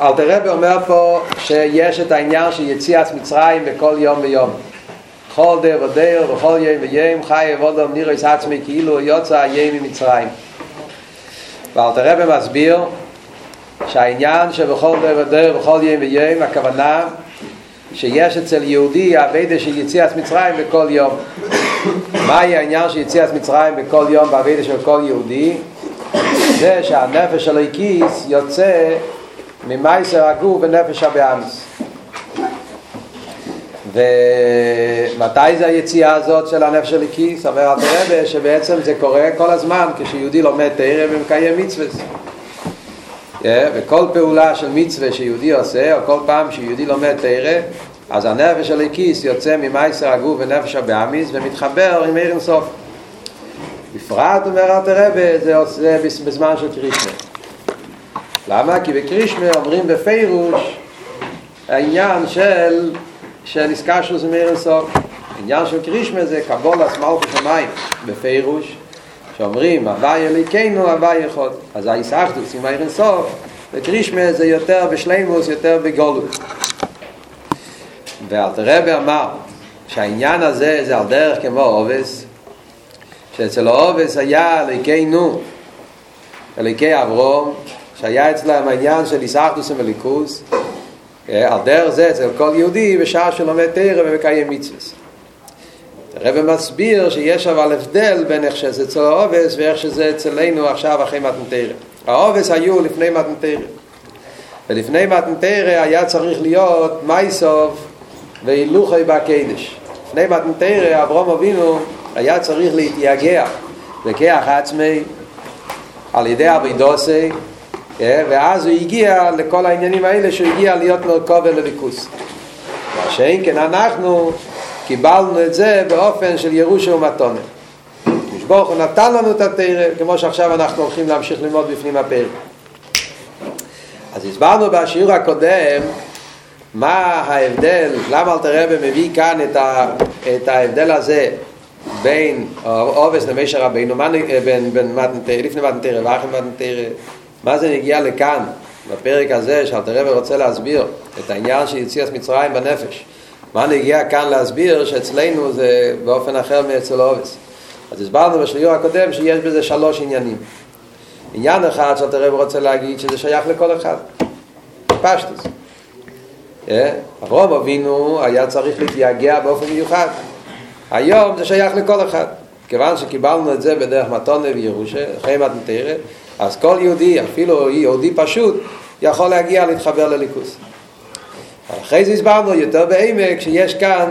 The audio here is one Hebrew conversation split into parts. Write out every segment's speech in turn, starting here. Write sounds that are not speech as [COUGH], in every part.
אלתר רבי אומר פה שיש את העניין של יציאת מצרים בכל יום ויום. כל דר ודר וכל יום ויום חי עבודם נירס עצמי כאילו יוצא יום ממצרים. ואלתר רבי מסביר שהעניין שבכל דר ודר וכל יום ויום הכוונה שיש אצל יהודי העבדה של יציאת מצרים בכל יום. מהי העניין של יציאת מצרים בכל יום בעבדה של כל יהודי? זה שהנפש של הכיס יוצא ממייסר הגוף ונפש הבאמס. ומתי זה היציאה הזאת של הנפש של הכיס? אומר הרבה שבעצם זה קורה כל הזמן כשיהודי לומד תרא ומקיים מצווה. וכל פעולה של מצווה שיהודי עושה או כל פעם שיהודי לומד תרא אז הנפש של הכיס יוצא ממייסר הגוף ונפש הבאמיס ומתחבר עם עיר אינסוף. בפרט אומר את הרבה זה עושה בזמן של קרישמה למה? כי בקרישמה אומרים בפירוש העניין של של עסקה של זמיר אינסוף העניין של קרישמה זה קבול הסמל כשמיים בפירוש שאומרים הווי אליקנו הווי יכול אז הישחדוס עם העיר אינסוף בקרישמה זה יותר בשלימוס יותר בגולות ואלתר אמר שהעניין הזה זה על דרך כמו עובס שאצל העובס היה אליקנו אליקי אברום שהיה אצלם העניין של איסאחדוס ומליקוס על דרך זה אצל כל יהודי בשעה שלומד תרא ומקיים מצווס הרב מסביר שיש אבל הבדל בין איך שזה אצל העובס ואיך שזה אצלנו עכשיו אחרי מתנתרא העובס היו לפני מתנתרא ולפני מתנתרא היה צריך להיות מייסוב והילוכי בקדש. לפני מתנתרא אברום אבינו היה צריך להתייגע וכח עצמי על ידי אבידוסי ואז הוא הגיע לכל העניינים האלה שהוא הגיע להיות מרכובר לליכוס. מה שאין כן אנחנו קיבלנו את זה באופן של ירושה ומתונה. משבוך הוא נתן לנו את התרא כמו שעכשיו אנחנו הולכים להמשיך ללמוד בפנים הפרק. אז הסברנו בשיעור הקודם מה ההבדל, למה אל תראה ומביא כאן את, ה, את ההבדל הזה בין אובס למשר רבינו, בין, בין מתנתרא, לפני מתנתרא ואחרי מתנתרא מה זה נגיע לכאן, בפרק הזה, שאלתר רבי רוצה להסביר את העניין של יציאת מצרים בנפש. מה נגיע כאן להסביר שאצלנו זה באופן אחר מאצל אובס. אז הסברנו בשיעור הקודם שיש בזה שלוש עניינים. עניין אחד שאלתר רבי רוצה להגיד שזה שייך לכל אחד. פשטוס. אברום אבינו היה צריך להתייגע באופן מיוחד. היום זה שייך לכל אחד. כיוון שקיבלנו את זה בדרך מתונה וירושה, אחרי מתנתרא, אז כל יהודי, אפילו יהודי פשוט, יכול להגיע להתחבר לליכוס. אחרי זה הסברנו יותר בעמק שיש כאן,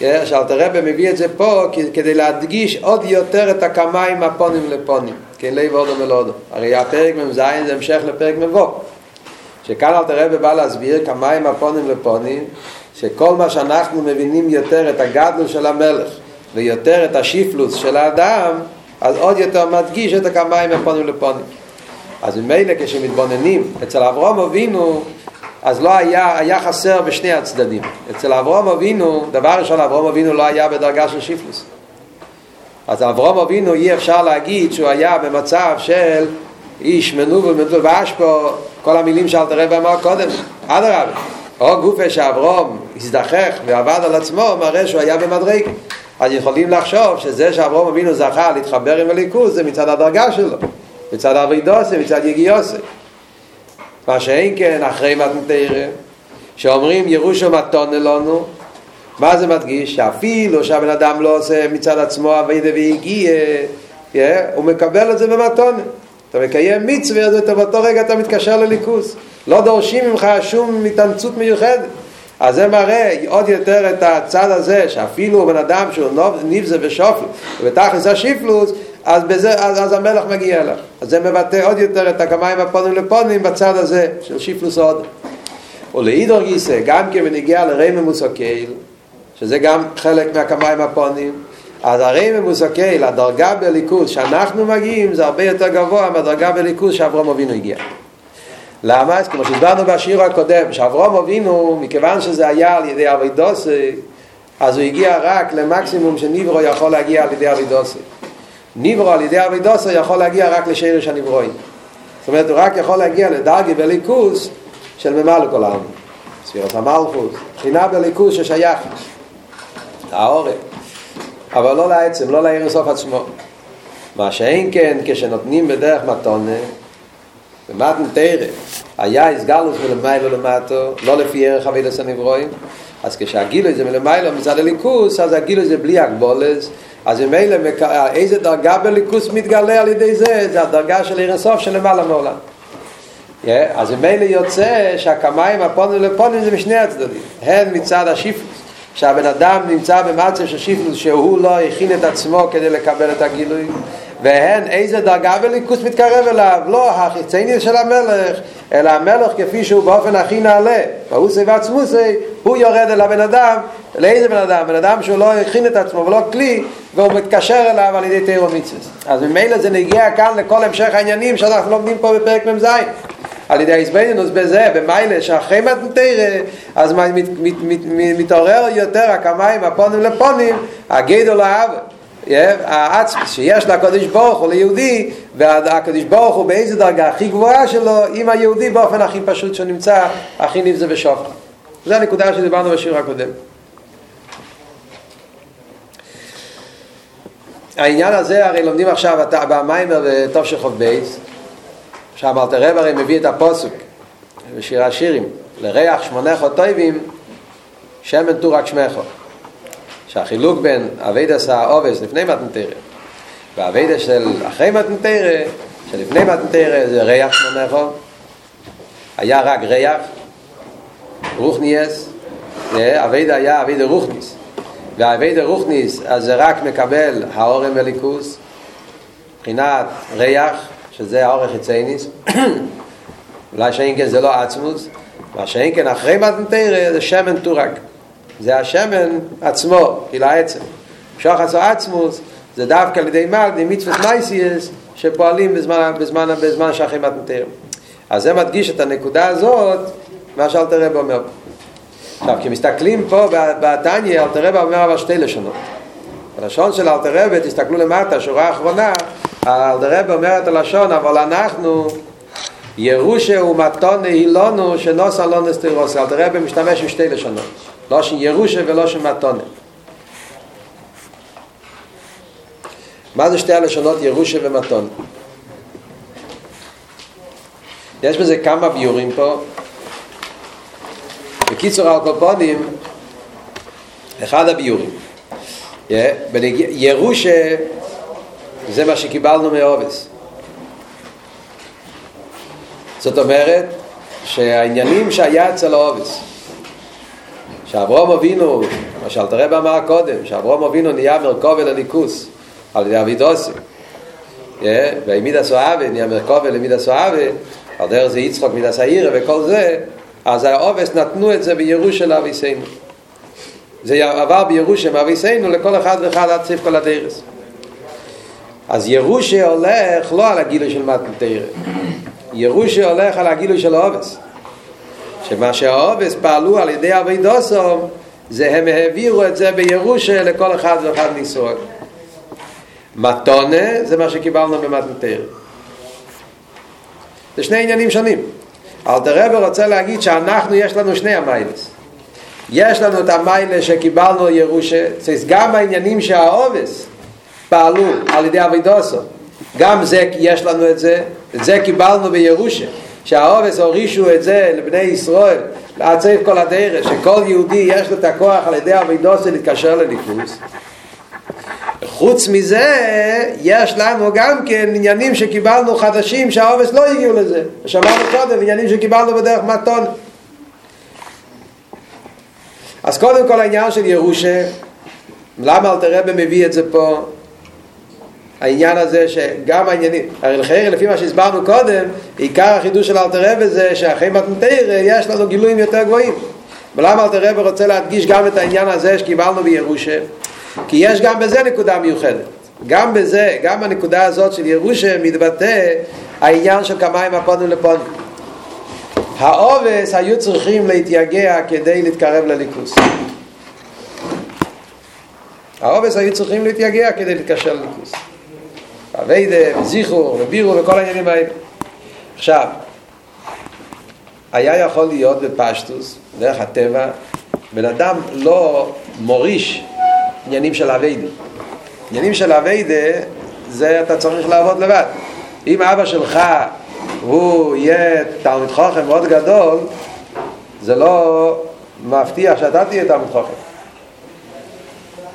שאלתר רבי מביא את זה פה כדי להדגיש עוד יותר את הקמיים הפונים לפונים, כן לב אודו מלודו. הרי הפרק מ"ז זה המשך לפרק מבוא. שכאן אלתר רבי בא להסביר כמיים הפונים לפונים, שכל מה שאנחנו מבינים יותר את הגדלו של המלך ויותר את השיפלוס של האדם, אז עוד יותר מדגיש את הקמיים מפונים לפונים. אז ממילא כשמתבוננים אצל אברום אבינו, אז לא היה, היה חסר בשני הצדדים. אצל אברום אבינו, דבר ראשון, אברום אבינו לא היה בדרגה של שיפלוס. אז אברום אבינו אי אפשר להגיד שהוא היה במצב של איש מנובל מנובל ואשפו, כל המילים שאלת הרב אמר קודם, אדרבה. או גופה שאברום הזדחך ועבד על עצמו, מראה שהוא היה במדרג. אז יכולים לחשוב שזה שאברום אבינו זכה להתחבר עם הליכוז זה מצד הדרגה שלו, מצד אבידוסי, מצד יגיוסי. מה שאין כן אחרי מתנתרא, שאומרים ירושו מתון אלונו, מה זה מדגיש? שאפילו שהבן אדם לא עושה מצד עצמו אבידה והגיע, הוא מקבל את זה במתון. אתה מקיים מצווה, אז באותו רגע אתה מתקשר לליכוז. לא דורשים ממך שום התאמצות מיוחדת. אז זה מראה עוד יותר את הצד הזה, שאפילו בן אדם שהוא נבזה ושופל, ובתכלס השיפלוס, אז, בזה, אז, אז המלך מגיע אליו. אז זה מבטא עוד יותר את הקמיים הפונים לפונים בצד הזה של שיפלוס עוד. ולעידור גיסא, גם כן בנגיע לרמי מוסקייל, שזה גם חלק מהקמיים הפונים, אז הרמי מוסקייל, הדרגה בליכוז שאנחנו מגיעים, זה הרבה יותר גבוה מהדרגה בליכוז שאברום אבינו הגיע. למה? אז כמו שהסברנו בשיר הקודם, שאברום אבינו, מכיוון שזה היה על ידי אבידוסי, אז הוא הגיע רק למקסימום שניברו יכול להגיע על ידי אבידוסי. ניברו על ידי אבידוסי יכול להגיע רק לשרש הנברואים. זאת אומרת, הוא רק יכול להגיע לדרגי בליכוס, של ממלא כל העלמין. ספירת המלכות, בחינה בליכוז ששייך העורף, אבל לא לעצם, לא לעיר הסוף עצמו. מה שאין כן, כשנותנים בדרך מתונה, במתן תרא, היה הסגלוס מלמעלה ולמטו, לא לפי ערך אבידס הנברואים, אז כשהגילוי זה מלמעלה מצד הליכוס, אז הגילוי זה בלי הגבולס, אז ממילא איזה דרגה בליכוס מתגלה על ידי זה, זה הדרגה של עיר הסוף שלמעלה מעולם. Yeah, אז ממילא יוצא שהקמיים הפונים לפונים זה משני הצדדים, הן מצד השיפוס, שהבן אדם נמצא במצב של שיפוס שהוא לא הכין את עצמו כדי לקבל את הגילוי והן איזה דרגה בליכוס מתקרב אליו, לא החיצייני של המלך, אלא המלך כפי שהוא באופן הכי נעלה, והוא סביב עצמוסי, הוא יורד אל הבן אדם, לאיזה בן אדם? בן אדם שהוא לא הכין את עצמו ולא כלי, והוא מתקשר אליו על ידי תירו מצווה. אז ממילא זה נגיע כאן לכל המשך העניינים שאנחנו לומדים פה בפרק מ"ז. על ידי ההסבדינוס בזה, במיילה, שאחרי מתנתרא, אז מתעורר יותר הקמיים הפונים לפונים, הגדול האב. העצמי שיש לקדוש ברוך הוא ליהודי והקדוש ברוך הוא באיזה דרגה הכי גבוהה שלו עם היהודי באופן הכי פשוט שהוא נמצא הכי נבזה בשופט זו הנקודה שדיברנו בשיר הקודם. העניין הזה הרי לומדים עכשיו במיימר וטוב שחוב בייס שם אלתר רב הרי מביא את הפוסוק בשיר השירים לריח שמונך טויבים שמן תורק שמחו שהחילוק בין אביידס האובס לפני מתנתרא והאביידס של אחרי מתנתרא שלפני מתנתרא זה ריח שמונכו היה רק ריח רוחניאס אביידה היה אביידה רוחניס והאביידה רוחניס אז זה רק מקבל האורם וליכוס מבחינת ריח שזה האור החיצייניס [COUGHS] אולי שאין כן זה לא עצמוס מה שאין כן אחרי מתנתרא זה שמן טורק זה השמן עצמו, כאילו העצם. שוחס או עצמוס זה דווקא על ידי מלדי מצוות מייסיאס שפועלים בזמן, בזמן, בזמן שאחרי מתנתר. אז זה מדגיש את הנקודה הזאת, מה שאלתר רב אומר. עכשיו, כשמסתכלים פה בתניא, אלתר רב אומר אבל שתי לשונות. בלשון של אלתר רב, תסתכלו למטה, שורה האחרונה, אלתר רב אומר את הלשון, אבל אנחנו ירושה ומתון נהילונו שנוסה לא נסתירוס. אלתר רב משתמש עם שתי לשונות. לא של ירושה ולא של מתונה. מה זה שתי הלשונות ירושה ומתונה? יש בזה כמה ביורים פה. בקיצור על קופונים, אחד הביורים. ירושה זה מה שקיבלנו מאובס. זאת אומרת שהעניינים שהיה אצל האובס, שאברום אבינו, מה שאלת הרב אמר קודם, שאברום אבינו נהיה מרכובל לליכוס על ידי אבידוסי. והעמיד הסואבה, נהיה מרכובל למיד הסואבה, על דרך זה יצחוק מיד הסעירה וכל זה, אז העובס נתנו את זה בירושה לאביסנו. זה עבר בירושה מאביסנו לכל אחד ואחד עד סוף כל הדרס. אז ירושה הולך לא על הגילוי של מתנתרא, ירושה הולך על הגילוי של העובס. שמה שהאובס פעלו על ידי אבי דוסום זה הם העבירו את זה בירושה לכל אחד ואחד מישראל מתונה זה מה שקיבלנו במתנתר. זה שני עניינים שונים. אלתר רוצה להגיד שאנחנו יש לנו שני המיילס. יש לנו את המיילה שקיבלנו ירושה זה גם העניינים שהאובס פעלו על ידי אבי דוסום גם זה יש לנו את זה את זה קיבלנו בירושה שהאובס הורישו את זה לבני ישראל לעצב כל הדרך שכל יהודי יש לו את הכוח על ידי אבידוסי להתקשר לליכוס חוץ מזה יש לנו גם כן עניינים שקיבלנו חדשים שהאובס לא הגיעו לזה. ושמענו קודם עניינים שקיבלנו בדרך מתון. אז קודם כל העניין של ירושה למה אלתר רבי מביא את זה פה העניין הזה שגם העניינים, הרי לכן לפי מה שהסברנו קודם, עיקר החידוש של אלתר רבי זה שאחרי מתנתר יש לנו גילויים יותר גבוהים. ולמה אלתר רבי רוצה להדגיש גם את העניין הזה שקיבלנו בירושה? כי יש גם בזה נקודה מיוחדת. גם בזה, גם הנקודה הזאת של ירושה מתבטא העניין של כמיים הפונים לפונים. העובס היו צריכים להתייגע כדי להתקרב לליכוס. העובס היו צריכים להתייגע כדי להתקשר לליכוס. אביידה, וזיכור, ובירו, וכל העניינים האלה. עכשיו, היה יכול להיות בפשטוס, דרך הטבע, בן אדם לא מוריש עניינים של אביידה. עניינים של אביידה זה אתה צריך לעבוד לבד. אם אבא שלך הוא יהיה תלמיד חוכם מאוד גדול, זה לא מבטיח שאתה תהיה תלמיד חוכם.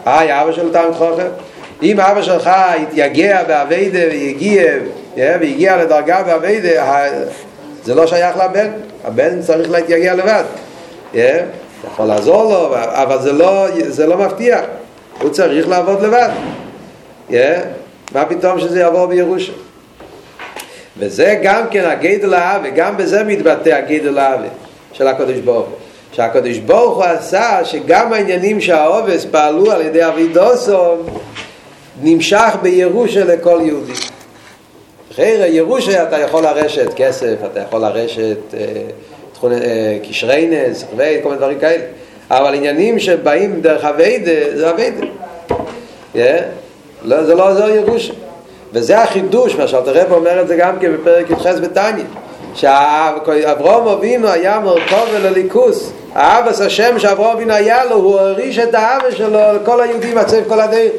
אה, אבא שלו תלמיד חוכם? אם אבא שלך יתייגע באביידה ויגיע, ויגיע לדרגה באביידה, זה לא שייך לבן, הבן צריך להתייגע לבד. אתה יכול לעזור לו, אבל זה לא, זה לא מבטיח, הוא צריך לעבוד לבד. מה פתאום שזה יעבור בירושה? וזה גם כן הגדל האווה, גם בזה מתבטא הגדל האווה של הקדוש ברוך הוא. שהקדוש ברוך הוא עשה שגם העניינים שהעובס פעלו על ידי אבידוסום נמשך בירושה לכל יהודי. אחרי ירושה אתה יכול לרשת כסף, אתה יכול לרשת אה, אה, קשרי נס, כל מיני דברים כאלה. אבל עניינים שבאים דרך אביידה, זה אביידה. Yeah. לא, זה לא עוזר ירושה. וזה החידוש, מה שאתה רב אומר את זה גם כן בפרק י"ח בתניא, שאברום אבינו היה מרכוב אל הליכוס, האבס השם שאברום אבינו היה לו, הוא הריש את האבס שלו לכל היהודים עצב כל הדרך.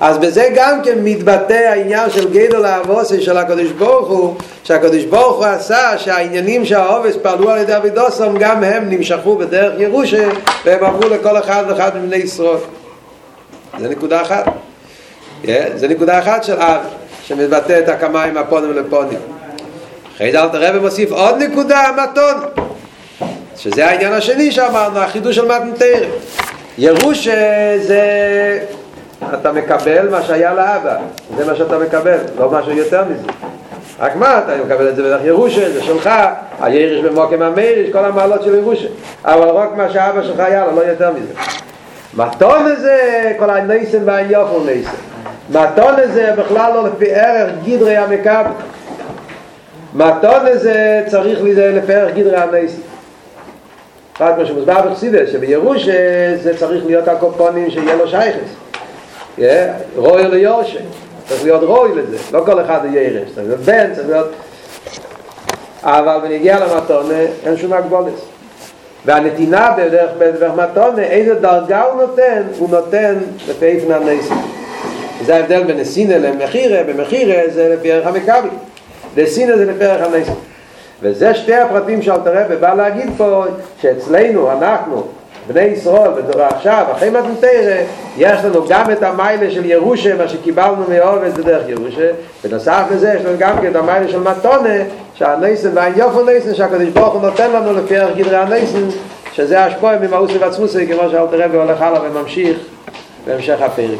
אז בזה גם כן מתבטא העניין של גדול האבוסי של הקדוש ברוך הוא, שהקדוש ברוך הוא עשה שהעניינים שהאובס פעלו על ידי אבידוסום גם הם נמשכו בדרך ירושה והם עברו לכל אחד ואחד מבני ישראל. זה נקודה אחת. זה נקודה אחת של אב שמבטא את הקמיים הפונים לפונים אחרי זה אלתר רבי מוסיף עוד נקודה המתון שזה העניין השני שאמרנו החידוש של מתנתר ירוש זה אתה מקבל מה שהיה לאבא זה מה שאתה מקבל לא משהו יותר מזה. רק מה אתה מקבל את זה בדרך ירושה זה שלך הירש במוקם המריש כל המעלות של ירושה. אבל רק מה שאבא שלך היה לו לא יותר מזה. מתון זה כל הניסן והיופו ניסן מתון הזה בכלל לא לפי ערך גדרי המקב מתון הזה צריך לזה לפי ערך גדרי המסי רק מה שמוסבר בחסידס שבירוש זה צריך להיות הקופונים שיהיה לו שייכס רוי ליורשה צריך להיות רוי לזה. לא כל אחד יהיה ירש. צריך להיות בן צריך להיות אבל בנגיע למתון אין שום הגבולס והנתינה בדרך בדרך מתון איזה דרגה הוא נותן? הוא נותן לפי איפן הנסים זה ההבדל בין הסינה למחירה, במחירה זה לפי ערך המקבי. לסינה זה לפי ערך הנסים. וזה שתי הפרטים שאלתר רבי בא להגיד פה, שאצלנו, אנחנו, בני ישראל, בדור עכשיו, אחרי מתנתרא, יש לנו גם את המיילה של ירושה, מה שקיבלנו מעובד בדרך ירושה, ונוסף לזה יש לנו גם את המיילה של מתונה, שהנסים והאין יופו נסים, שהקדוש ברוך הוא נותן לנו לפי ערך גדרי הנסים, שזה השפוע ממאוסי ועצמוסי, כמו שאלתר רבי הולך הלאה וממשיך בהמשך הפרק.